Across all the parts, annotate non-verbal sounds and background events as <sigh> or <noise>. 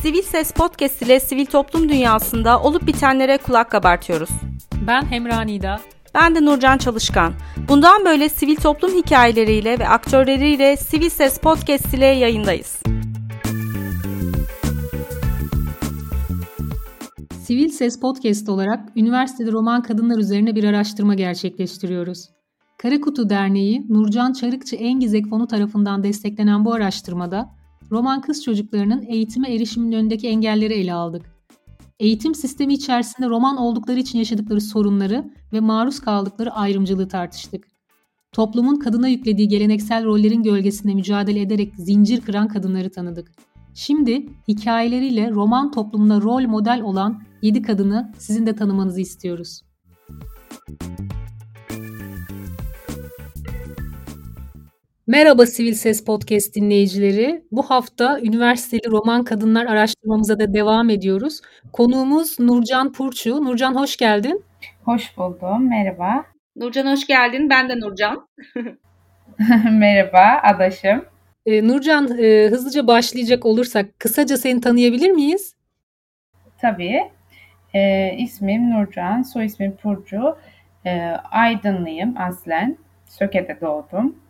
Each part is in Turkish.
Sivil Ses Podcast ile sivil toplum dünyasında olup bitenlere kulak kabartıyoruz. Ben Hemra Nida. Ben de Nurcan Çalışkan. Bundan böyle sivil toplum hikayeleriyle ve aktörleriyle Sivil Ses Podcast ile yayındayız. Sivil Ses Podcast olarak üniversitede roman kadınlar üzerine bir araştırma gerçekleştiriyoruz. Karakutu Derneği Nurcan Çarıkçı Engizek Fonu tarafından desteklenen bu araştırmada roman kız çocuklarının eğitime erişiminin önündeki engelleri ele aldık. Eğitim sistemi içerisinde roman oldukları için yaşadıkları sorunları ve maruz kaldıkları ayrımcılığı tartıştık. Toplumun kadına yüklediği geleneksel rollerin gölgesinde mücadele ederek zincir kıran kadınları tanıdık. Şimdi hikayeleriyle roman toplumuna rol model olan 7 kadını sizin de tanımanızı istiyoruz. Merhaba Sivil Ses Podcast dinleyicileri. Bu hafta üniversiteli roman kadınlar araştırmamıza da devam ediyoruz. Konuğumuz Nurcan Purçu. Nurcan hoş geldin. Hoş buldum. Merhaba. Nurcan hoş geldin. Ben de Nurcan. <laughs> Merhaba adaşım. Ee, Nurcan e, hızlıca başlayacak olursak kısaca seni tanıyabilir miyiz? Tabii. Ee, ismim Nurcan, soy ismim Purcu. Ee, Aydınlıyım aslen. Söke'de doğdum.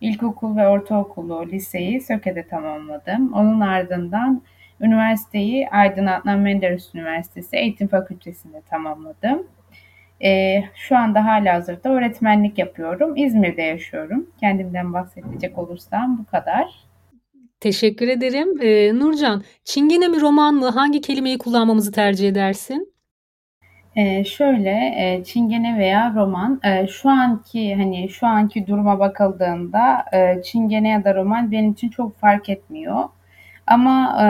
İlkokul ve ortaokulu, liseyi Söke'de tamamladım. Onun ardından üniversiteyi Aydın Adnan Menderes Üniversitesi Eğitim Fakültesi'nde tamamladım. Ee, şu anda hala hazırda öğretmenlik yapıyorum. İzmir'de yaşıyorum. Kendimden bahsedecek olursam bu kadar. Teşekkür ederim. Ee, Nurcan, Çingene mi roman mı? Hangi kelimeyi kullanmamızı tercih edersin? Ee, şöyle e, Çingene veya roman e, şu anki hani şu anki duruma bakıldığında e, Çingene ya da roman benim için çok fark etmiyor. Ama e,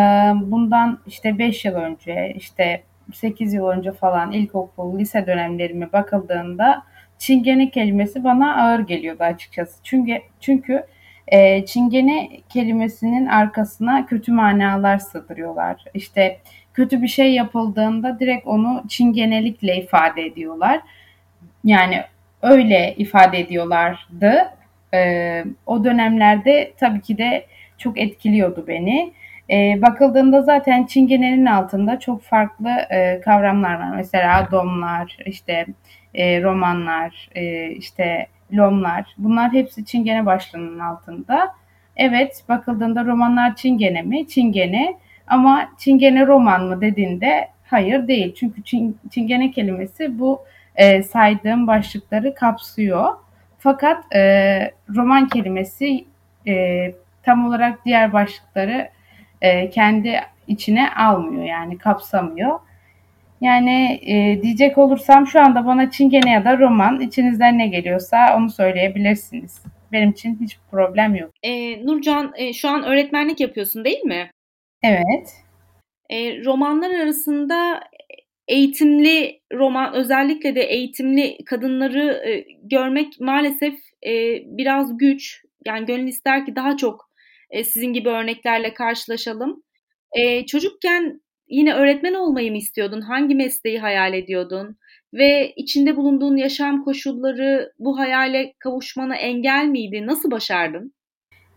bundan işte 5 yıl önce işte 8 yıl önce falan ilkokul, lise dönemlerime bakıldığında Çingene kelimesi bana ağır geliyordu açıkçası. Çünkü çünkü e, Çingene kelimesinin arkasına kötü manalar sığdırıyorlar. İşte kötü bir şey yapıldığında direkt onu çingenelikle ifade ediyorlar. Yani öyle ifade ediyorlardı. Ee, o dönemlerde tabii ki de çok etkiliyordu beni. Ee, bakıldığında zaten çingenenin altında çok farklı e, kavramlar var. Mesela domlar, işte e, romanlar, e, işte lomlar. Bunlar hepsi çingene başlığının altında. Evet bakıldığında romanlar çingene mi? Çingene. Ama çingene roman mı dediğinde hayır değil. Çünkü çingene kelimesi bu e, saydığım başlıkları kapsıyor. Fakat e, roman kelimesi e, tam olarak diğer başlıkları e, kendi içine almıyor yani kapsamıyor. Yani e, diyecek olursam şu anda bana çingene ya da roman içinizden ne geliyorsa onu söyleyebilirsiniz. Benim için hiç problem yok. E, Nurcan e, şu an öğretmenlik yapıyorsun değil mi? Evet. E, romanlar arasında eğitimli roman özellikle de eğitimli kadınları e, görmek maalesef e, biraz güç. Yani gönül ister ki daha çok e, sizin gibi örneklerle karşılaşalım. E, çocukken yine öğretmen olmayı mı istiyordun? Hangi mesleği hayal ediyordun? Ve içinde bulunduğun yaşam koşulları bu hayale kavuşmana engel miydi? Nasıl başardın?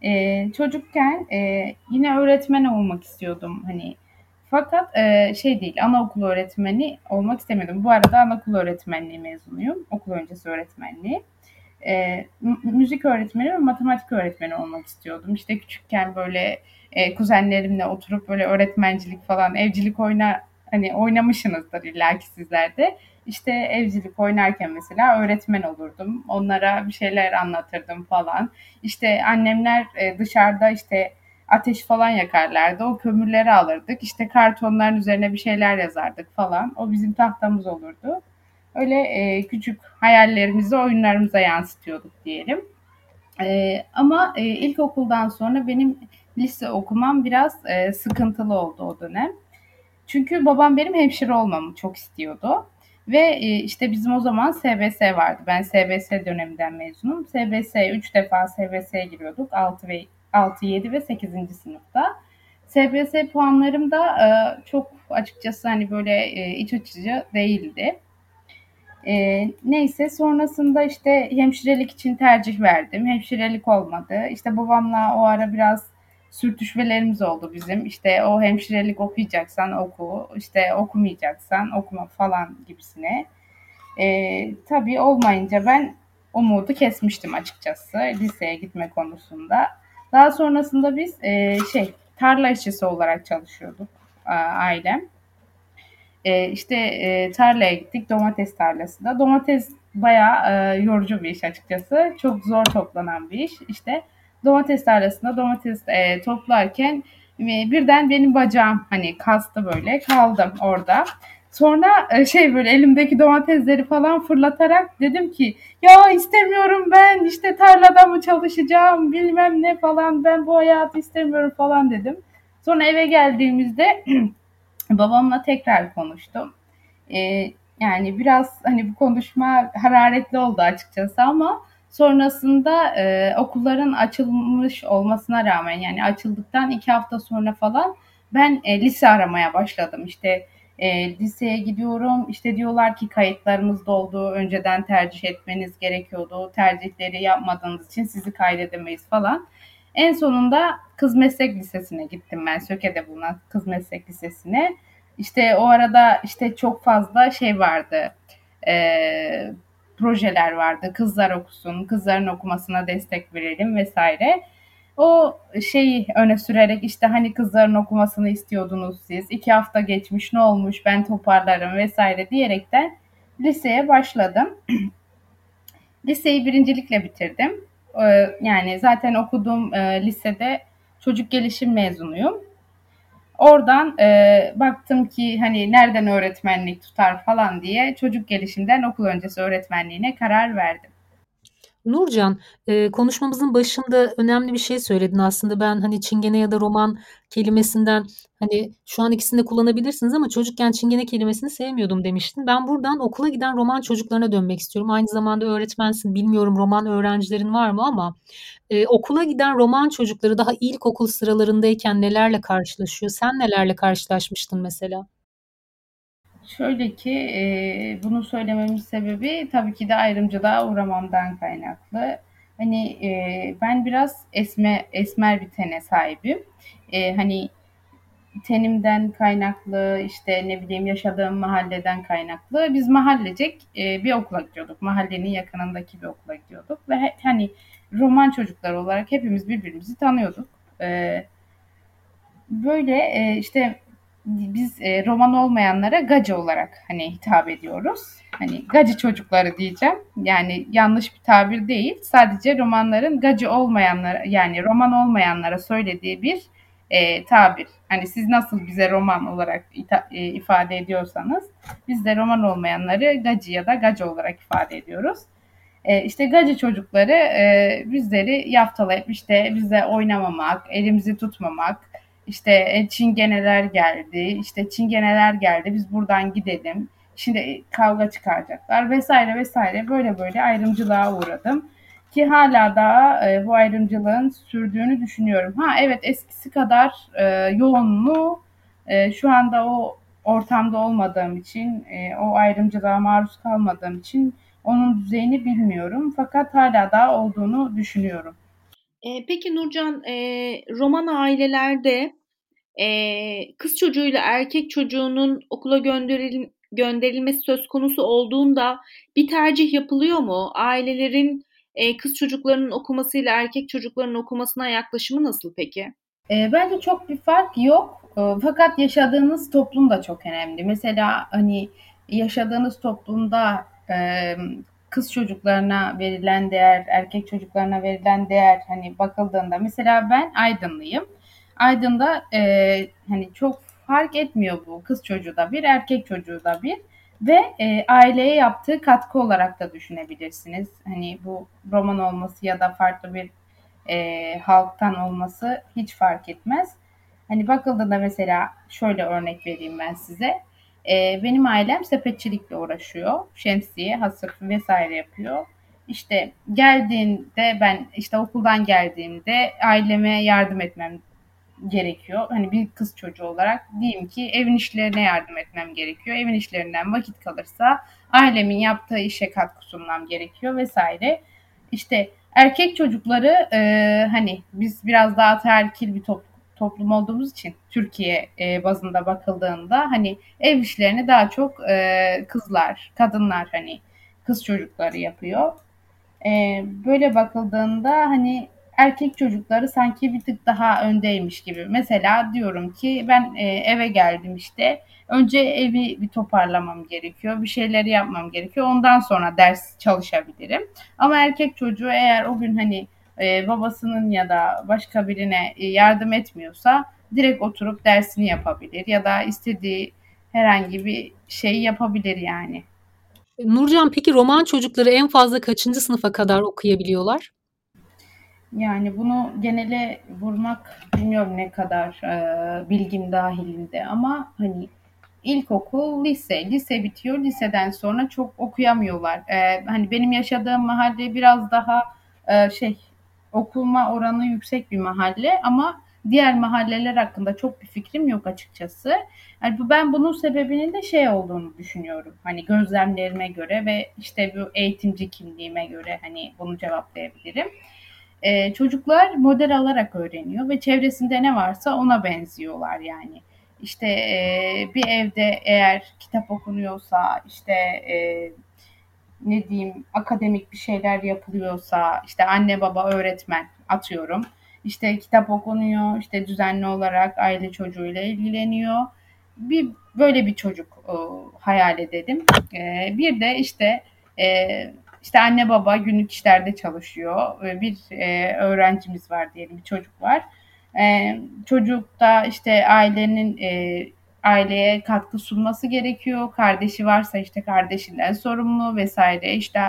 Ee, çocukken e, yine öğretmen olmak istiyordum. Hani fakat e, şey değil, anaokulu öğretmeni olmak istemiyordum. Bu arada anaokulu öğretmenliği mezunuyum. Okul öncesi öğretmenliği. E, müzik öğretmeni ve matematik öğretmeni olmak istiyordum. İşte küçükken böyle e, kuzenlerimle oturup böyle öğretmencilik falan, evcilik oyna hani oynamışsınızdır illaki sizler de. İşte evcilik oynarken mesela öğretmen olurdum. Onlara bir şeyler anlatırdım falan. İşte annemler e, dışarıda işte ateş falan yakarlardı. O kömürleri alırdık. İşte kartonların üzerine bir şeyler yazardık falan. O bizim tahtamız olurdu. Öyle e, küçük hayallerimizi oyunlarımıza yansıtıyorduk diyelim. E, ama ilkokuldan sonra benim lise okumam biraz sıkıntılı oldu o dönem. Çünkü babam benim hemşire olmamı çok istiyordu. Ve e, işte bizim o zaman SBS vardı. Ben SBS döneminden mezunum. SBS 3 defa SBS'ye giriyorduk. 6 ve 6, 7 ve 8. sınıfta. SBS puanlarım da e, çok açıkçası hani böyle e, iç açıcı değildi. E, neyse sonrasında işte hemşirelik için tercih verdim. Hemşirelik olmadı. İşte babamla o ara biraz sürtüşmelerimiz oldu bizim. İşte o hemşirelik okuyacaksan oku, işte okumayacaksan okuma falan gibisine. E, tabii olmayınca ben umudu kesmiştim açıkçası liseye gitme konusunda. Daha sonrasında biz e, şey tarla işçisi olarak çalışıyorduk ailem. E, işte e, tarlaya gittik domates tarlasında. Domates bayağı e, yorucu bir iş açıkçası. Çok zor toplanan bir iş. İşte domates tarlasında domates e, toplarken e, birden benim bacağım hani kastı böyle kaldım orada. Sonra e, şey böyle elimdeki domatesleri falan fırlatarak dedim ki ya istemiyorum ben işte tarlada mı çalışacağım bilmem ne falan ben bu hayatı istemiyorum falan dedim. Sonra eve geldiğimizde <clears throat> babamla tekrar konuştum. Ee, yani biraz hani bu konuşma hararetli oldu açıkçası ama sonrasında e, okulların açılmış olmasına rağmen yani açıldıktan iki hafta sonra falan ben e, lise aramaya başladım. İşte e, liseye gidiyorum. İşte diyorlar ki kayıtlarımız doldu. Önceden tercih etmeniz gerekiyordu. Tercihleri yapmadığınız için sizi kaydedemeyiz falan. En sonunda Kız Meslek Lisesi'ne gittim ben. Söke'de bulunan Kız Meslek Lisesi'ne. İşte o arada işte çok fazla şey vardı. E, projeler vardı. Kızlar okusun, kızların okumasına destek verelim vesaire. O şeyi öne sürerek işte hani kızların okumasını istiyordunuz siz. iki hafta geçmiş ne olmuş ben toparlarım vesaire diyerekten liseye başladım. <clears throat> Liseyi birincilikle bitirdim. Ee, yani zaten okuduğum e, lisede çocuk gelişim mezunuyum. Oradan e, baktım ki hani nereden öğretmenlik tutar falan diye çocuk gelişimden okul öncesi öğretmenliğine karar verdim. Nurcan, konuşmamızın başında önemli bir şey söyledin aslında. Ben hani çingene ya da roman kelimesinden hani şu an ikisini de kullanabilirsiniz ama çocukken çingene kelimesini sevmiyordum demiştin. Ben buradan okula giden roman çocuklarına dönmek istiyorum. Aynı zamanda öğretmensin. Bilmiyorum roman öğrencilerin var mı ama e, okula giden roman çocukları daha ilkokul sıralarındayken nelerle karşılaşıyor? Sen nelerle karşılaşmıştın mesela? Şöyle ki e, bunu söylememin sebebi tabii ki de ayrımcılığa uğramamdan kaynaklı. Hani e, ben biraz esme esmer bir tene sahibim. E, hani tenimden kaynaklı işte ne bileyim yaşadığım mahalleden kaynaklı biz mahallecek e, bir okula gidiyorduk. Mahallenin yakınındaki bir okula gidiyorduk ve he, hani roman çocuklar olarak hepimiz birbirimizi tanıyorduk. E, böyle e, işte biz e, roman olmayanlara gacı olarak hani hitap ediyoruz. Hani gacı çocukları diyeceğim. Yani yanlış bir tabir değil. Sadece romanların gacı olmayanlara yani roman olmayanlara söylediği bir e, tabir. Hani siz nasıl bize roman olarak ita, e, ifade ediyorsanız biz de roman olmayanları gacı ya da gacı olarak ifade ediyoruz. E, işte gacı çocukları e, bizleri yaftalayıp işte bize oynamamak, elimizi tutmamak, işte e, çingeneler geldi, işte çingeneler geldi, biz buradan gidelim. Şimdi kavga çıkaracaklar vesaire vesaire böyle böyle ayrımcılığa uğradım. Ki hala da e, bu ayrımcılığın sürdüğünü düşünüyorum. Ha evet eskisi kadar e, yoğunluğu e, şu anda o ortamda olmadığım için, e, o ayrımcılığa maruz kalmadığım için onun düzeyini bilmiyorum. Fakat hala da olduğunu düşünüyorum. E, peki Nurcan, e, roman ailelerde e, kız çocuğuyla erkek çocuğunun okula gönderil, gönderilmesi söz konusu olduğunda bir tercih yapılıyor mu? Ailelerin e, kız çocuklarının okumasıyla erkek çocuklarının okumasına yaklaşımı nasıl peki? E, bence çok bir fark yok. E, fakat yaşadığınız toplum da çok önemli. Mesela hani yaşadığınız toplumda e, kız çocuklarına verilen değer, erkek çocuklarına verilen değer hani bakıldığında mesela ben Aydınlıyım. Aydın'da e, hani çok fark etmiyor bu kız çocuğu da bir, erkek çocuğu da bir ve e, aileye yaptığı katkı olarak da düşünebilirsiniz. Hani bu roman olması ya da farklı bir e, halktan olması hiç fark etmez. Hani bakıldığında mesela şöyle örnek vereyim ben size. E, benim ailem sepetçilikle uğraşıyor. Şemsiye, hasır vesaire yapıyor. İşte geldiğinde ben işte okuldan geldiğimde aileme yardım etmem gerekiyor. Hani bir kız çocuğu olarak diyeyim ki evin işlerine yardım etmem gerekiyor. Evin işlerinden vakit kalırsa ailemin yaptığı işe katkı sunmam gerekiyor vesaire. İşte Erkek çocukları e, hani biz biraz daha terkil bir top, toplum olduğumuz için Türkiye e, bazında bakıldığında hani ev işlerini daha çok e, kızlar, kadınlar hani kız çocukları yapıyor. E, böyle bakıldığında hani erkek çocukları sanki bir tık daha öndeymiş gibi. Mesela diyorum ki ben e, eve geldim işte. Önce evi bir toparlamam gerekiyor. Bir şeyleri yapmam gerekiyor. Ondan sonra ders çalışabilirim. Ama erkek çocuğu eğer o gün hani e, babasının ya da başka birine e, yardım etmiyorsa direkt oturup dersini yapabilir ya da istediği herhangi bir şey yapabilir yani. Nurcan peki roman çocukları en fazla kaçıncı sınıfa kadar okuyabiliyorlar? Yani bunu genele vurmak bilmiyorum ne kadar e, bilgim dahilinde ama hani ilkokul, lise, lise bitiyor. Liseden sonra çok okuyamıyorlar. E, hani benim yaşadığım mahalle biraz daha e, şey okuma oranı yüksek bir mahalle ama diğer mahalleler hakkında çok bir fikrim yok açıkçası. Yani ben bunun sebebinin de şey olduğunu düşünüyorum. Hani gözlemlerime göre ve işte bu eğitimci kimliğime göre hani bunu cevaplayabilirim. Ee, çocuklar model alarak öğreniyor ve çevresinde ne varsa ona benziyorlar yani. İşte e, bir evde eğer kitap okunuyorsa işte e, ne diyeyim akademik bir şeyler yapılıyorsa işte anne baba öğretmen atıyorum. İşte kitap okunuyor işte düzenli olarak aile çocuğuyla ilgileniyor. Bir böyle bir çocuk e, hayal edelim e, bir de işte e, işte anne baba günlük işlerde çalışıyor. E, bir e, öğrencimiz var diyelim bir çocuk var. E, çocuk da işte ailenin e, aileye katkı sunması gerekiyor. Kardeşi varsa işte kardeşinden sorumlu vesaire. İşte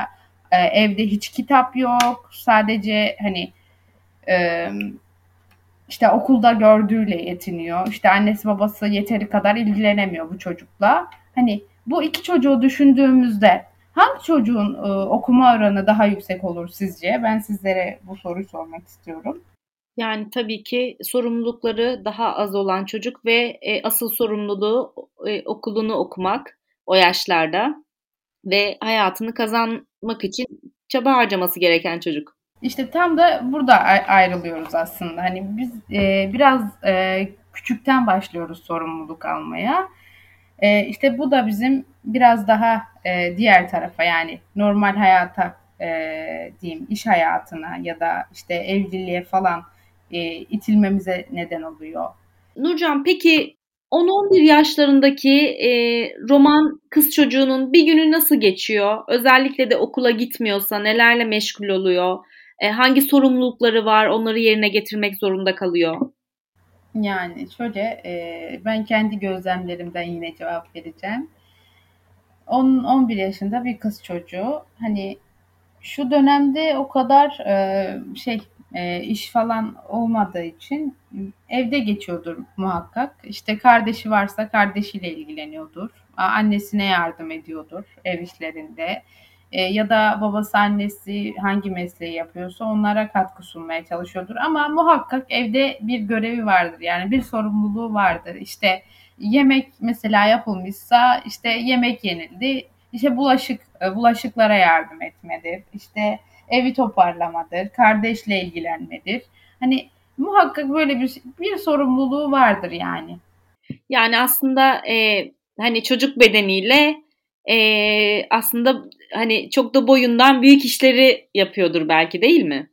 e, evde hiç kitap yok. Sadece hani e, işte okulda gördüğüyle yetiniyor. İşte annesi babası yeteri kadar ilgilenemiyor bu çocukla. Hani bu iki çocuğu düşündüğümüzde hangi çocuğun e, okuma oranı daha yüksek olur sizce? Ben sizlere bu soruyu sormak istiyorum. Yani tabii ki sorumlulukları daha az olan çocuk ve e, asıl sorumluluğu e, okulunu okumak o yaşlarda ve hayatını kazanmak için çaba harcaması gereken çocuk. İşte tam da burada ayrılıyoruz aslında. Hani biz e, biraz e, küçükten başlıyoruz sorumluluk almaya. E, işte bu da bizim biraz daha e, diğer tarafa yani normal hayata e, diyeyim iş hayatına ya da işte evliliğe falan e, itilmemize neden oluyor. Nurcan peki 10-11 yaşlarındaki e, roman kız çocuğunun bir günü nasıl geçiyor? Özellikle de okula gitmiyorsa nelerle meşgul oluyor? E, hangi sorumlulukları var onları yerine getirmek zorunda kalıyor? Yani şöyle e, ben kendi gözlemlerimden yine cevap vereceğim. 10-11 yaşında bir kız çocuğu hani şu dönemde o kadar e, şey e, iş falan olmadığı için evde geçiyordur muhakkak. İşte kardeşi varsa kardeşiyle ilgileniyordur. Annesine yardım ediyordur ev işlerinde. E, ya da babası annesi hangi mesleği yapıyorsa onlara katkı sunmaya çalışıyordur. Ama muhakkak evde bir görevi vardır. Yani bir sorumluluğu vardır. İşte yemek mesela yapılmışsa işte yemek yenildi. İşte bulaşık e, bulaşıklara yardım etmedir. İşte evi toparlamadır, kardeşle ilgilenmedir. Hani muhakkak böyle bir bir sorumluluğu vardır yani. Yani aslında e, hani çocuk bedeniyle e, aslında hani çok da boyundan büyük işleri yapıyordur belki değil mi?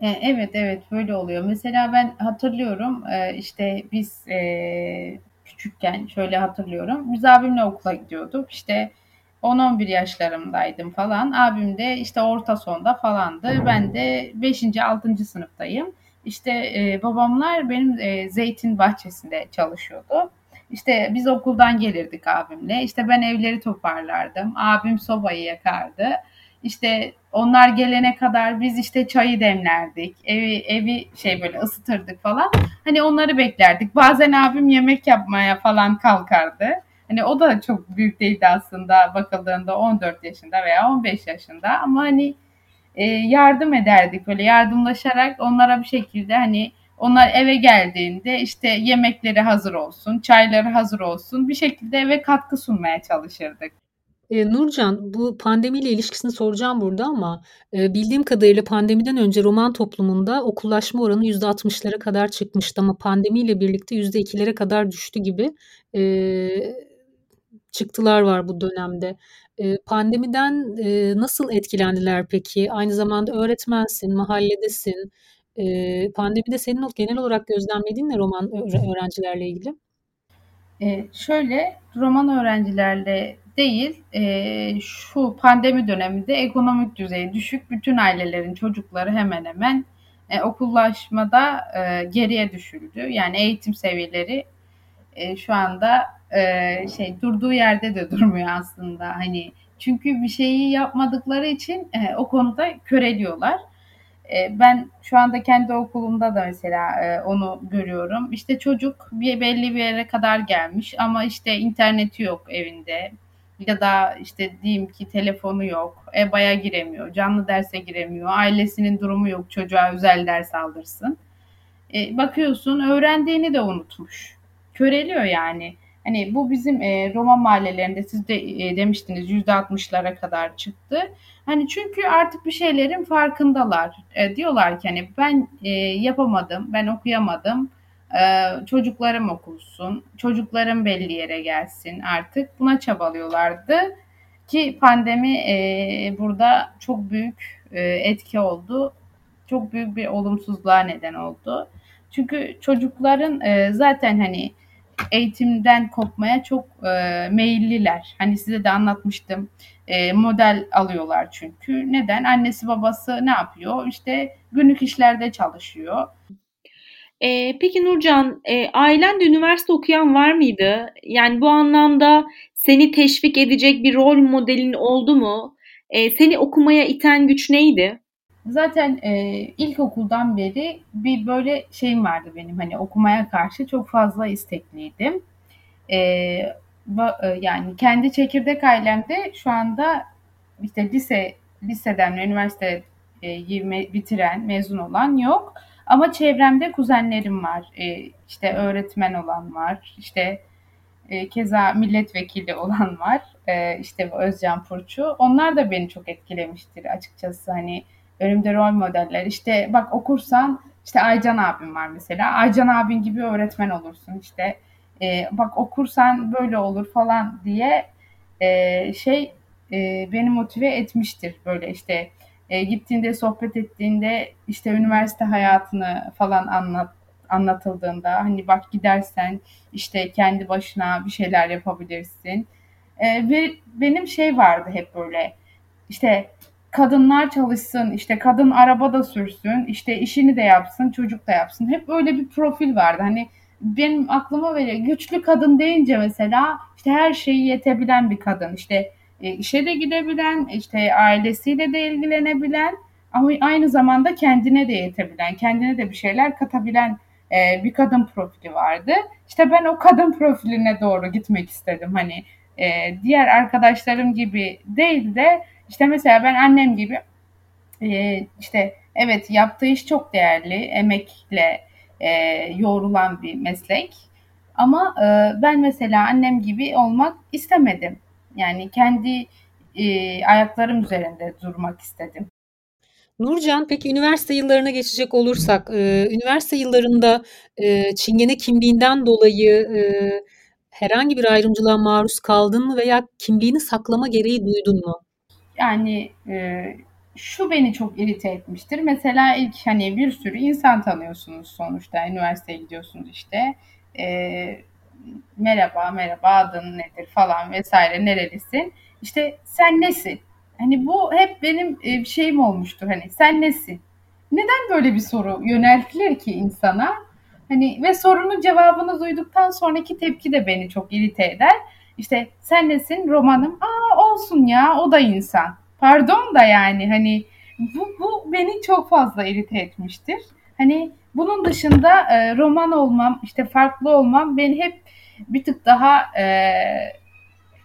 E, evet evet böyle oluyor. Mesela ben hatırlıyorum e, işte biz e, küçükken şöyle hatırlıyorum. Biz abimle okula gidiyorduk. İşte 10-11 yaşlarımdaydım falan. Abim de işte orta sonda falandı. Ben de 5. 6. sınıftayım. İşte e, babamlar benim e, zeytin bahçesinde çalışıyordu. İşte biz okuldan gelirdik abimle. İşte ben evleri toparlardım. Abim sobayı yakardı. İşte onlar gelene kadar biz işte çayı demlerdik. Evi evi şey böyle ısıtırdık falan. Hani onları beklerdik. Bazen abim yemek yapmaya falan kalkardı. Hani o da çok büyük değildi aslında bakıldığında 14 yaşında veya 15 yaşında ama hani e, yardım ederdik böyle yardımlaşarak onlara bir şekilde hani onlar eve geldiğinde işte yemekleri hazır olsun, çayları hazır olsun bir şekilde eve katkı sunmaya çalışırdık. Eee, Nurcan, bu pandemiyle ilişkisini soracağım burada ama e, bildiğim kadarıyla pandemiden önce roman toplumunda okullaşma oranı %60'lara kadar çıkmıştı ama pandemiyle birlikte %2'lere kadar düştü gibi e, çıktılar var bu dönemde. Pandemiden nasıl etkilendiler peki? Aynı zamanda öğretmensin, mahalledesin. Pandemide senin genel olarak gözlemlediğin ne roman öğrencilerle ilgili? Şöyle roman öğrencilerle değil şu pandemi döneminde ekonomik düzeyi düşük bütün ailelerin çocukları hemen hemen e, okullaşmada geriye düşüldü. Yani eğitim seviyeleri e, şu anda e, şey durduğu yerde de <laughs> durmuyor aslında. Hani çünkü bir şeyi yapmadıkları için e, o konuda köreliyorlar. E, ben şu anda kendi okulumda da mesela e, onu görüyorum. İşte çocuk bir belli bir yere kadar gelmiş ama işte interneti yok evinde ya da işte diyeyim ki telefonu yok, EBA'ya giremiyor, canlı derse giremiyor, ailesinin durumu yok çocuğa özel ders aldırsın. E, bakıyorsun öğrendiğini de unutmuş. Köreliyor yani. Hani bu bizim e, Roma mahallelerinde siz de e, demiştiniz yüzde altmışlara kadar çıktı. Hani çünkü artık bir şeylerin farkındalar. E, diyorlar ki hani ben e, yapamadım, ben okuyamadım. E, çocuklarım okulsun, çocuklarım belli yere gelsin artık. Buna çabalıyorlardı ki pandemi e, burada çok büyük e, etki oldu. Çok büyük bir olumsuzluğa neden oldu. Çünkü çocukların e, zaten hani eğitimden kopmaya çok e, meyilliler. Hani size de anlatmıştım. E, model alıyorlar çünkü. Neden? Annesi babası ne yapıyor? İşte günlük işlerde çalışıyor. E, peki Nurcan, e, ailende üniversite okuyan var mıydı? Yani bu anlamda seni teşvik edecek bir rol modelin oldu mu? E, seni okumaya iten güç neydi? Zaten e, ilkokuldan beri bir böyle şeyim vardı benim hani okumaya karşı çok fazla istekliydim. E, ba, e, yani kendi çekirdek ailemde şu anda işte lise liseden üniversite e, bitiren mezun olan yok. Ama çevremde kuzenlerim var. E, işte öğretmen olan var. İşte e, keza milletvekili olan var. E, işte Özcan Purçu. Onlar da beni çok etkilemiştir açıkçası. Hani önümde rol modeller. İşte bak okursan işte Aycan abim var mesela. Aycan abin gibi öğretmen olursun işte. E, bak okursan böyle olur falan diye e, şey e, beni motive etmiştir böyle işte e, gittiğinde sohbet ettiğinde işte üniversite hayatını falan anlat anlatıldığında hani bak gidersen işte kendi başına bir şeyler yapabilirsin. E, ve benim şey vardı hep böyle işte kadınlar çalışsın, işte kadın araba da sürsün, işte işini de yapsın, çocuk da yapsın. Hep öyle bir profil vardı. Hani benim aklıma böyle güçlü kadın deyince mesela işte her şeyi yetebilen bir kadın. İşte e, işe de gidebilen, işte ailesiyle de ilgilenebilen ama aynı zamanda kendine de yetebilen, kendine de bir şeyler katabilen e, bir kadın profili vardı. İşte ben o kadın profiline doğru gitmek istedim. Hani e, diğer arkadaşlarım gibi değil de işte mesela ben annem gibi e, işte evet yaptığı iş çok değerli, emekle e, yoğrulan bir meslek. Ama e, ben mesela annem gibi olmak istemedim. Yani kendi e, ayaklarım üzerinde durmak istedim. Nurcan, peki üniversite yıllarına geçecek olursak, e, üniversite yıllarında e, Çingene kimliğinden dolayı e, herhangi bir ayrımcılığa maruz kaldın mı veya kimliğini saklama gereği duydun mu? Yani e, şu beni çok irite etmiştir. Mesela ilk hani bir sürü insan tanıyorsunuz sonuçta. Üniversiteye gidiyorsunuz işte. E, merhaba, merhaba adın nedir falan vesaire nerelisin? İşte sen nesin? Hani bu hep benim e, şeyim olmuştur. Hani sen nesin? Neden böyle bir soru yöneltilir ki insana? Hani ve sorunun cevabını duyduktan sonraki tepki de beni çok irite eder. İşte sen nesin? Romanım. Aa olsun ya o da insan. Pardon da yani hani bu, bu beni çok fazla irite etmiştir. Hani bunun dışında e, roman olmam, işte farklı olmam beni hep bir tık daha e,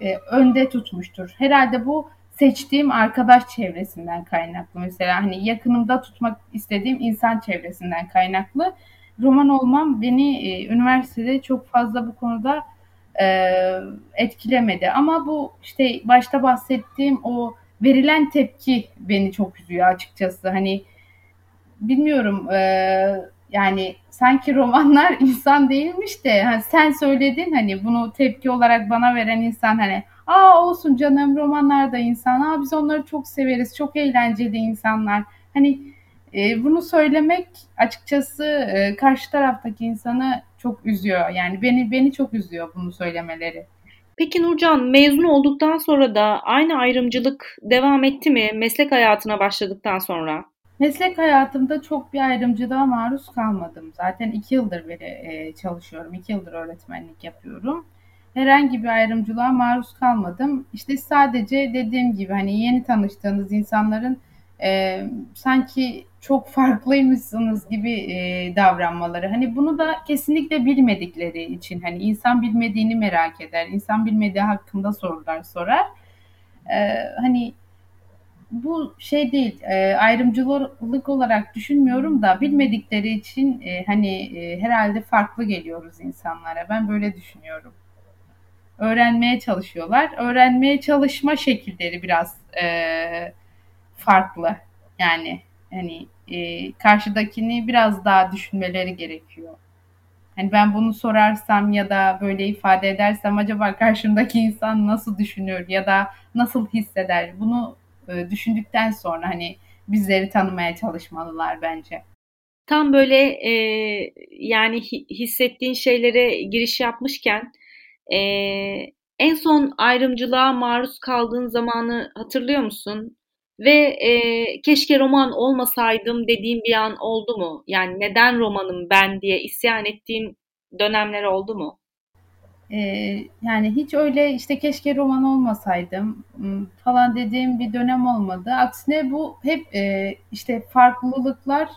e, önde tutmuştur. Herhalde bu seçtiğim arkadaş çevresinden kaynaklı. Mesela hani yakınımda tutmak istediğim insan çevresinden kaynaklı. Roman olmam beni e, üniversitede çok fazla bu konuda etkilemedi. Ama bu işte başta bahsettiğim o verilen tepki beni çok üzüyor açıkçası. Hani bilmiyorum yani sanki romanlar <laughs> insan değilmiş de hani sen söyledin hani bunu tepki olarak bana veren insan hani aa olsun canım romanlar da insan aa biz onları çok severiz çok eğlenceli insanlar hani e, bunu söylemek açıkçası e, karşı taraftaki insanı çok üzüyor yani beni beni çok üzüyor bunu söylemeleri. Peki Nurcan mezun olduktan sonra da aynı ayrımcılık devam etti mi meslek hayatına başladıktan sonra? Meslek hayatımda çok bir ayrımcılığa maruz kalmadım. Zaten iki yıldır beri e, çalışıyorum. iki yıldır öğretmenlik yapıyorum. Herhangi bir ayrımcılığa maruz kalmadım. İşte sadece dediğim gibi hani yeni tanıştığınız insanların e, sanki çok farklıymışsınız gibi e, davranmaları. Hani bunu da kesinlikle bilmedikleri için hani insan bilmediğini merak eder. insan bilmediği hakkında sorular sorar. E, hani bu şey değil e, ayrımcılık olarak düşünmüyorum da bilmedikleri için e, hani e, herhalde farklı geliyoruz insanlara. Ben böyle düşünüyorum. Öğrenmeye çalışıyorlar. Öğrenmeye çalışma şekilleri biraz e, farklı. Yani hani e, karşıdakini biraz daha düşünmeleri gerekiyor. Hani ben bunu sorarsam ya da böyle ifade edersem acaba karşımdaki insan nasıl düşünür ya da nasıl hisseder? Bunu e, düşündükten sonra hani bizleri tanımaya çalışmalılar bence. Tam böyle e, yani hissettiğin şeylere giriş yapmışken e, en son ayrımcılığa maruz kaldığın zamanı hatırlıyor musun? Ve e, keşke roman olmasaydım dediğim bir an oldu mu? Yani neden romanım ben diye isyan ettiğin dönemler oldu mu? Ee, yani hiç öyle işte keşke roman olmasaydım falan dediğim bir dönem olmadı. Aksine bu hep e, işte farklılıklar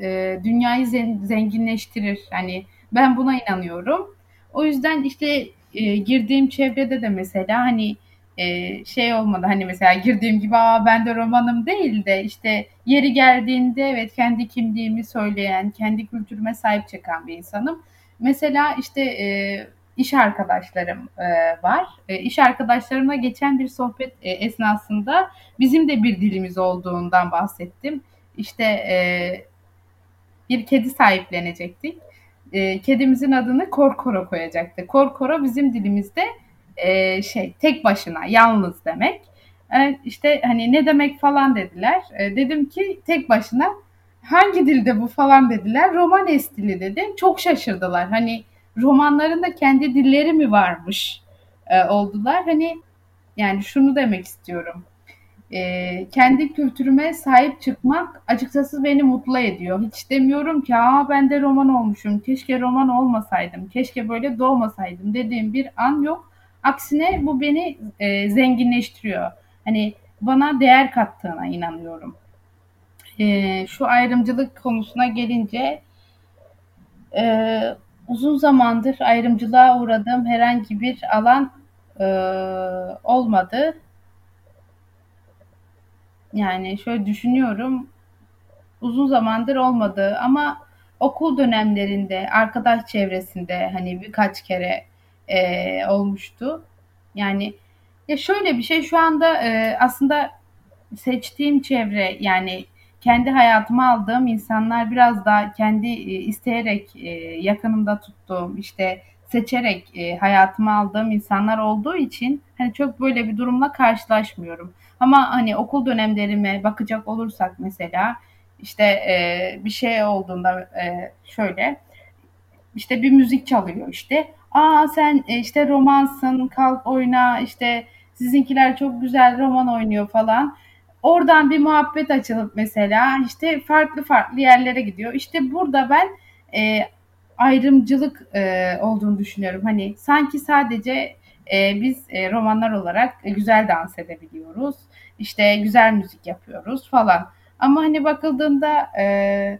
e, dünyayı zenginleştirir. Yani ben buna inanıyorum. O yüzden işte e, girdiğim çevrede de mesela hani e, şey olmadı hani mesela girdiğim gibi aa ben de romanım değil de işte yeri geldiğinde evet kendi kimliğimi söyleyen, kendi kültürüme sahip çıkan bir insanım. Mesela işte e, iş arkadaşlarım e, var. E, iş arkadaşlarımla geçen bir sohbet e, esnasında bizim de bir dilimiz olduğundan bahsettim. İşte e, bir kedi sahiplenecektik. E, kedimizin adını Korkoro koyacaktı. Korkoro bizim dilimizde e, şey tek başına, yalnız demek. E, işte hani ne demek falan dediler. E, dedim ki tek başına hangi dilde bu falan dediler. Romanes dili dedi. Çok şaşırdılar. Hani romanlarında kendi dilleri mi varmış e, oldular. Hani yani şunu demek istiyorum. E, kendi kültürüme sahip çıkmak açıkçası beni mutlu ediyor. Hiç demiyorum ki Aa, ben de roman olmuşum. Keşke roman olmasaydım. Keşke böyle doğmasaydım dediğim bir an yok. Aksine bu beni e, zenginleştiriyor. Hani bana değer kattığına inanıyorum. E, şu ayrımcılık konusuna gelince e, uzun zamandır ayrımcılığa uğradığım herhangi bir alan e, olmadı. Yani şöyle düşünüyorum. Uzun zamandır olmadı ama okul dönemlerinde, arkadaş çevresinde hani birkaç kere e, olmuştu. Yani ya şöyle bir şey şu anda e, aslında seçtiğim çevre yani kendi hayatıma aldığım insanlar biraz daha kendi e, isteyerek e, yakınımda tuttuğum işte seçerek e, hayatıma aldığım insanlar olduğu için hani çok böyle bir durumla karşılaşmıyorum. Ama hani okul dönemlerime bakacak olursak mesela işte e, bir şey olduğunda e, şöyle işte bir müzik çalıyor işte. Aa sen e, işte romansın kalk oyna işte sizinkiler çok güzel roman oynuyor falan. Oradan bir muhabbet açılıp mesela işte farklı farklı yerlere gidiyor. İşte burada ben e, ayrımcılık e, olduğunu düşünüyorum. Hani sanki sadece e, biz e, romanlar olarak e, güzel dans edebiliyoruz. İşte güzel müzik yapıyoruz falan. Ama hani bakıldığında e,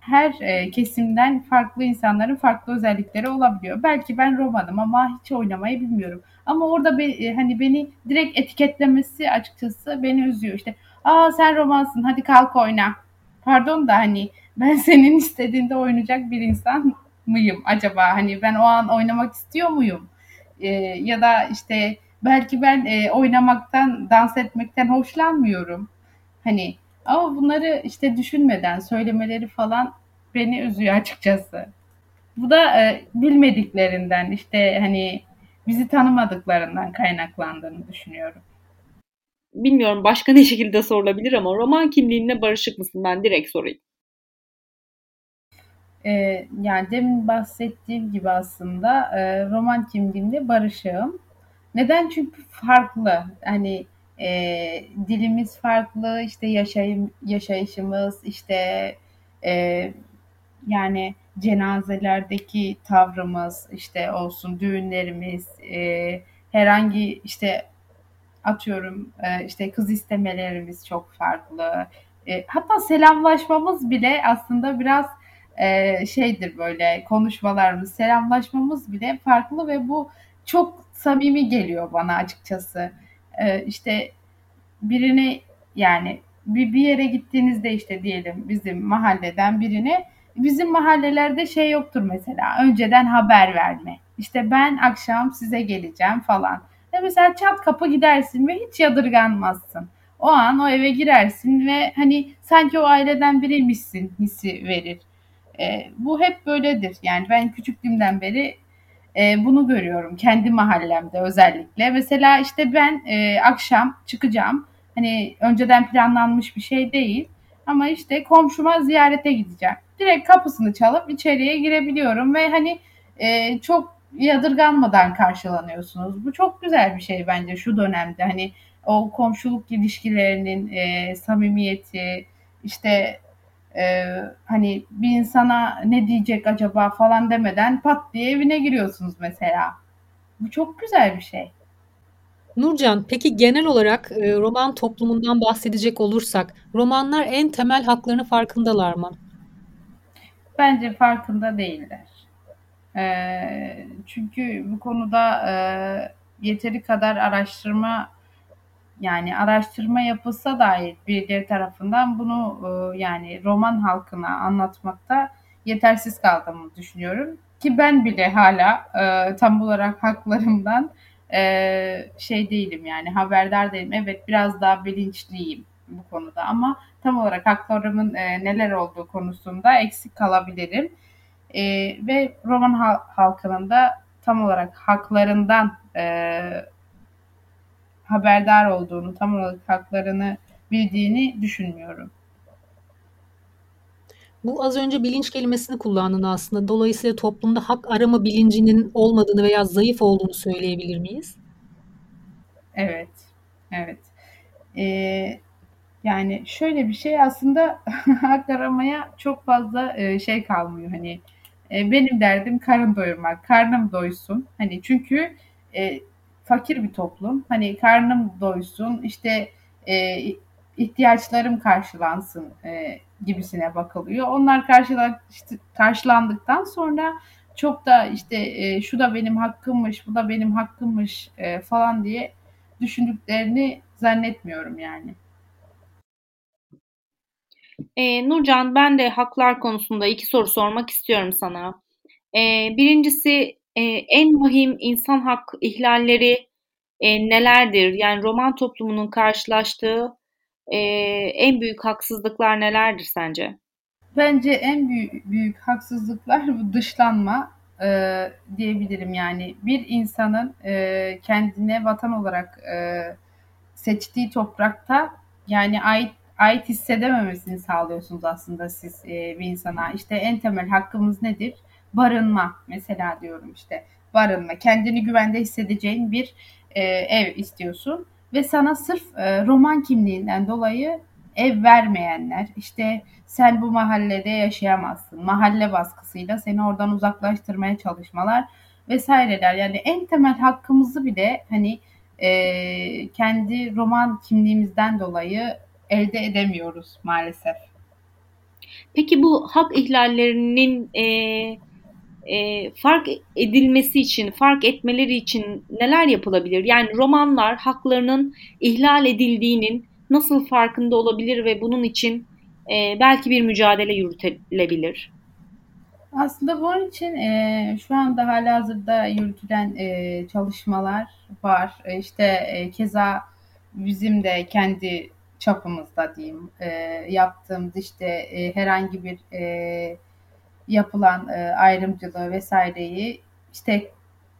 her e, kesimden farklı insanların farklı özellikleri olabiliyor. Belki ben romanım ama hiç oynamayı bilmiyorum. Ama orada be, e, hani beni direkt etiketlemesi açıkçası beni üzüyor. İşte aa sen romansın hadi kalk oyna. Pardon da hani ben <laughs> senin istediğinde oynayacak bir insan mıyım acaba? Hani ben o an oynamak istiyor muyum? e, ya da işte belki ben e, oynamaktan, dans etmekten hoşlanmıyorum. Hani ama bunları işte düşünmeden söylemeleri falan beni üzüyor açıkçası. Bu da e, bilmediklerinden işte hani bizi tanımadıklarından kaynaklandığını düşünüyorum. Bilmiyorum başka ne şekilde sorulabilir ama roman kimliğinle barışık mısın? Ben direkt sorayım. Ee, yani demin bahsettiğim gibi aslında e, roman kimliğimle barışığım. Neden? Çünkü farklı. Hani e, dilimiz farklı, işte yaşayım, yaşayışımız, işte e, yani cenazelerdeki tavrımız işte olsun, düğünlerimiz, e, herhangi işte atıyorum e, işte kız istemelerimiz çok farklı. E, hatta selamlaşmamız bile aslında biraz e, şeydir böyle konuşmalarımız, selamlaşmamız bile farklı ve bu çok samimi geliyor bana açıkçası. E, işte birini yani bir, bir yere gittiğinizde işte diyelim bizim mahalleden birine bizim mahallelerde şey yoktur mesela önceden haber verme. İşte ben akşam size geleceğim falan. Ve mesela çat kapı gidersin ve hiç yadırganmazsın. O an o eve girersin ve hani sanki o aileden biriymişsin hissi verir. E, bu hep böyledir. Yani ben küçüklüğümden beri e, bunu görüyorum kendi mahallemde özellikle. Mesela işte ben e, akşam çıkacağım. Hani önceden planlanmış bir şey değil. Ama işte komşuma ziyarete gideceğim. Direkt kapısını çalıp içeriye girebiliyorum ve hani e, çok yadırganmadan karşılanıyorsunuz. Bu çok güzel bir şey bence şu dönemde. Hani o komşuluk ilişkilerinin e, samimiyeti, işte e, hani bir insana ne diyecek acaba falan demeden pat diye evine giriyorsunuz mesela. Bu çok güzel bir şey. Nurcan, peki genel olarak e, roman toplumundan bahsedecek olursak, romanlar en temel haklarını farkındalar mı? Bence farkında değiller. E, çünkü bu konuda e, yeteri kadar araştırma yani araştırma yapılsa dahi birileri tarafından bunu e, yani roman halkına anlatmakta yetersiz kaldığımı düşünüyorum. Ki ben bile hala e, tam olarak haklarımdan e, şey değilim yani haberdar değilim. Evet biraz daha bilinçliyim bu konuda ama tam olarak haklarımın e, neler olduğu konusunda eksik kalabilirim. E, ve roman halkının da tam olarak haklarından e, haberdar olduğunu, tam olarak haklarını bildiğini düşünmüyorum. Bu az önce bilinç kelimesini kullandın aslında. Dolayısıyla toplumda hak arama bilincinin olmadığını veya zayıf olduğunu söyleyebilir miyiz? Evet, evet. Ee, yani şöyle bir şey aslında <laughs> hak aramaya çok fazla e, şey kalmıyor. Hani e, benim derdim karın doyurmak, karnım doysun. Hani çünkü e, fakir bir toplum. Hani karnım doysun, işte e, ihtiyaçlarım karşılansın e, gibisine bakılıyor. Onlar karşılan, işte, karşılandıktan sonra çok da işte e, şu da benim hakkımmış, bu da benim hakkımmış e, falan diye düşündüklerini zannetmiyorum yani. E, Nurcan ben de haklar konusunda iki soru sormak istiyorum sana. E, birincisi e, en mühim insan hak ihlalleri e, nelerdir? Yani roman toplumunun karşılaştığı e, en büyük haksızlıklar nelerdir sence? Bence en büyük, büyük haksızlıklar bu dışlanma e, diyebilirim. Yani bir insanın e, kendine vatan olarak e, seçtiği toprakta yani ait ait hissedememesini sağlıyorsunuz aslında siz e, bir insana. İşte en temel hakkımız nedir? Barınma mesela diyorum işte barınma. Kendini güvende hissedeceğin bir e, ev istiyorsun ve sana sırf e, roman kimliğinden dolayı ev vermeyenler işte sen bu mahallede yaşayamazsın mahalle baskısıyla seni oradan uzaklaştırmaya çalışmalar vesaireler yani en temel hakkımızı bile hani e, kendi roman kimliğimizden dolayı elde edemiyoruz maalesef. Peki bu hak ihlallerinin e, e, fark edilmesi için, fark etmeleri için neler yapılabilir? Yani romanlar haklarının ihlal edildiğinin nasıl farkında olabilir ve bunun için e, belki bir mücadele yürütülebilir? Aslında bunun için e, şu anda halihazırda yürütülen e, çalışmalar var. E, işte e, keza bizim de kendi çapımızda diyeyim e, yaptığımız işte e, herhangi bir e, yapılan e, ayrımcılığı vesaireyi işte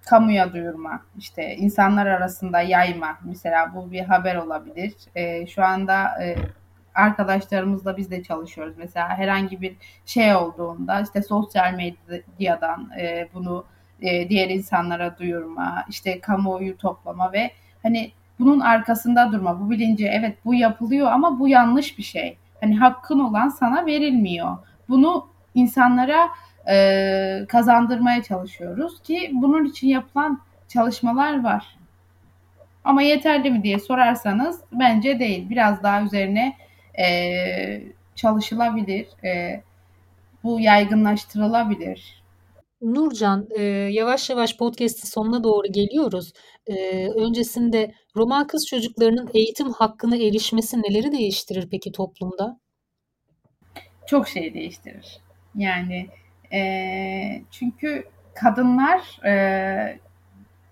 kamuya duyurma, işte insanlar arasında yayma. Mesela bu bir haber olabilir. E, şu anda e, arkadaşlarımızla biz de çalışıyoruz. Mesela herhangi bir şey olduğunda işte sosyal medyadan e, bunu e, diğer insanlara duyurma, işte kamuoyu toplama ve hani bunun arkasında durma. Bu bilinci evet bu yapılıyor ama bu yanlış bir şey. Hani hakkın olan sana verilmiyor. Bunu insanlara e, kazandırmaya çalışıyoruz ki bunun için yapılan çalışmalar var. Ama yeterli mi diye sorarsanız bence değil. Biraz daha üzerine e, çalışılabilir. E, bu yaygınlaştırılabilir. Nurcan, e, yavaş yavaş podcast'in sonuna doğru geliyoruz. E, öncesinde roman kız çocuklarının eğitim hakkına erişmesi neleri değiştirir peki toplumda? Çok şey değiştirir. Yani e, çünkü kadınlar e,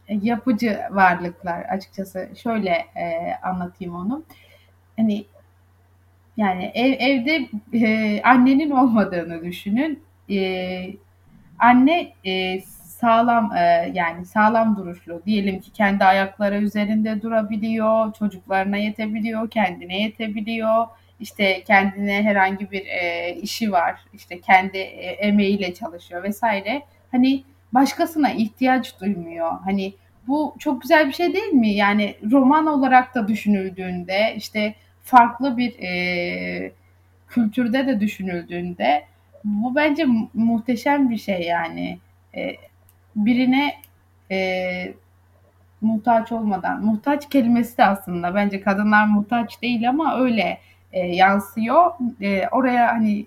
yapıcı varlıklar açıkçası. Şöyle e, anlatayım onu. Hani yani ev, evde e, annenin olmadığını düşünün. E, anne e, sağlam e, yani sağlam duruşlu. Diyelim ki kendi ayakları üzerinde durabiliyor, çocuklarına yetebiliyor, kendine yetebiliyor. İşte kendine herhangi bir e, işi var. İşte kendi e, emeğiyle çalışıyor vesaire. Hani başkasına ihtiyaç duymuyor. Hani bu çok güzel bir şey değil mi? Yani roman olarak da düşünüldüğünde işte farklı bir e, kültürde de düşünüldüğünde bu bence muhteşem bir şey yani. E, birine e, muhtaç olmadan, muhtaç kelimesi de aslında bence kadınlar muhtaç değil ama öyle e, yansıyor. E, oraya hani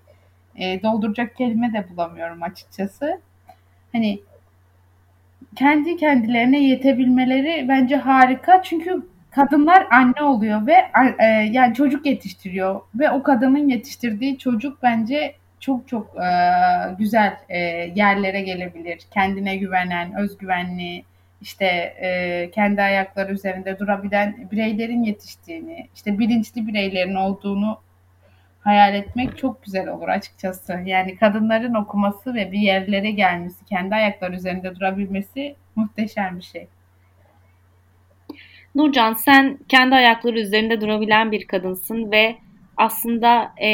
e, dolduracak kelime de bulamıyorum açıkçası. Hani kendi kendilerine yetebilmeleri bence harika. Çünkü kadınlar anne oluyor ve e, yani çocuk yetiştiriyor ve o kadının yetiştirdiği çocuk bence çok çok e, güzel e, yerlere gelebilir. Kendine güvenen, özgüvenli, işte e, kendi ayakları üzerinde durabilen bireylerin yetiştiğini, işte bilinçli bireylerin olduğunu hayal etmek çok güzel olur açıkçası. Yani kadınların okuması ve bir yerlere gelmesi, kendi ayakları üzerinde durabilmesi muhteşem bir şey. Nurcan sen kendi ayakları üzerinde durabilen bir kadınsın ve aslında e,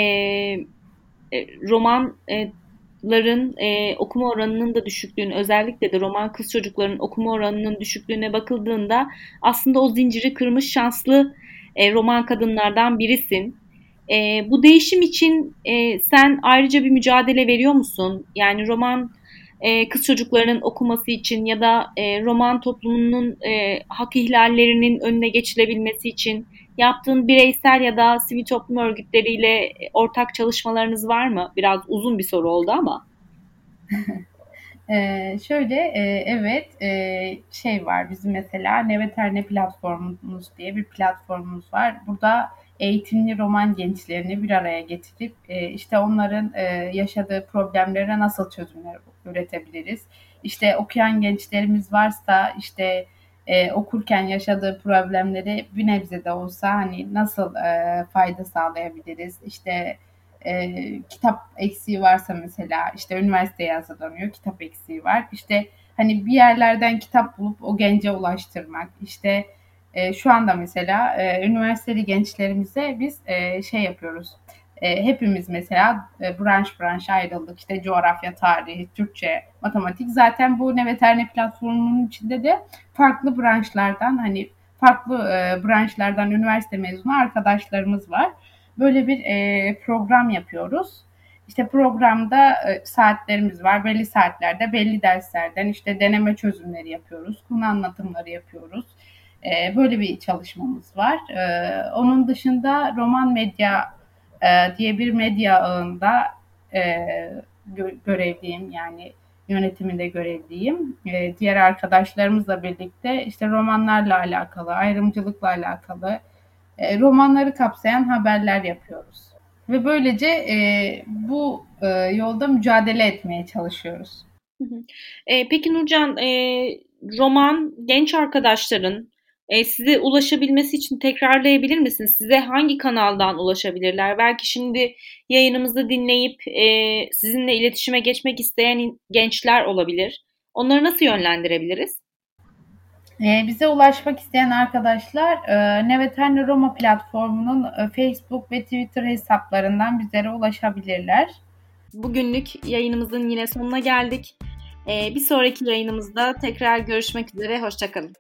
romanların e, okuma oranının da düşüklüğünü özellikle de roman kız çocukların okuma oranının düşüklüğüne bakıldığında aslında o zinciri kırmış şanslı e, roman kadınlardan birisin. E, bu değişim için e, sen ayrıca bir mücadele veriyor musun? Yani roman e, kız çocuklarının okuması için ya da e, roman toplumunun e, hak ihlallerinin önüne geçilebilmesi için yaptığın bireysel ya da sivil toplum örgütleriyle ortak çalışmalarınız var mı? Biraz uzun bir soru oldu ama. <laughs> Ee, şöyle e, evet e, şey var bizim mesela Neveterne platformumuz diye bir platformumuz var. Burada eğitimli roman gençlerini bir araya getirip e, işte onların e, yaşadığı problemlere nasıl çözümler üretebiliriz. İşte okuyan gençlerimiz varsa işte e, okurken yaşadığı problemleri bir nebze de olsa hani nasıl e, fayda sağlayabiliriz. İşte e, kitap eksiği varsa mesela işte üniversiteye hazırlanıyor kitap eksiği var. İşte hani bir yerlerden kitap bulup o gence ulaştırmak işte e, şu anda mesela e, üniversiteli gençlerimize biz e, şey yapıyoruz. E, hepimiz mesela e, branş branş ayrıldık. İşte coğrafya, tarih, Türkçe, matematik. Zaten bu Neveterne platformunun içinde de farklı branşlardan hani farklı e, branşlardan üniversite mezunu arkadaşlarımız var. Böyle bir e, program yapıyoruz. İşte programda e, saatlerimiz var. Belli saatlerde belli derslerden işte deneme çözümleri yapıyoruz. Konu anlatımları yapıyoruz e, böyle bir çalışmamız var. E, onun dışında roman medya e, diye bir medya ağında e, gö- görevliyim yani yönetiminde görevliyim. E, diğer arkadaşlarımızla birlikte işte romanlarla alakalı, ayrımcılıkla alakalı e, romanları kapsayan haberler yapıyoruz. Ve böylece e, bu e, yolda mücadele etmeye çalışıyoruz. E, peki Nurcan, e, roman genç arkadaşların e, size ulaşabilmesi için tekrarlayabilir misiniz? Size hangi kanaldan ulaşabilirler? Belki şimdi yayınımızı dinleyip e, sizinle iletişime geçmek isteyen gençler olabilir. Onları nasıl yönlendirebiliriz? E, bize ulaşmak isteyen arkadaşlar e, Neveterni Roma platformunun e, Facebook ve Twitter hesaplarından bizlere ulaşabilirler. Bugünlük yayınımızın yine sonuna geldik. E, bir sonraki yayınımızda tekrar görüşmek üzere. Hoşçakalın.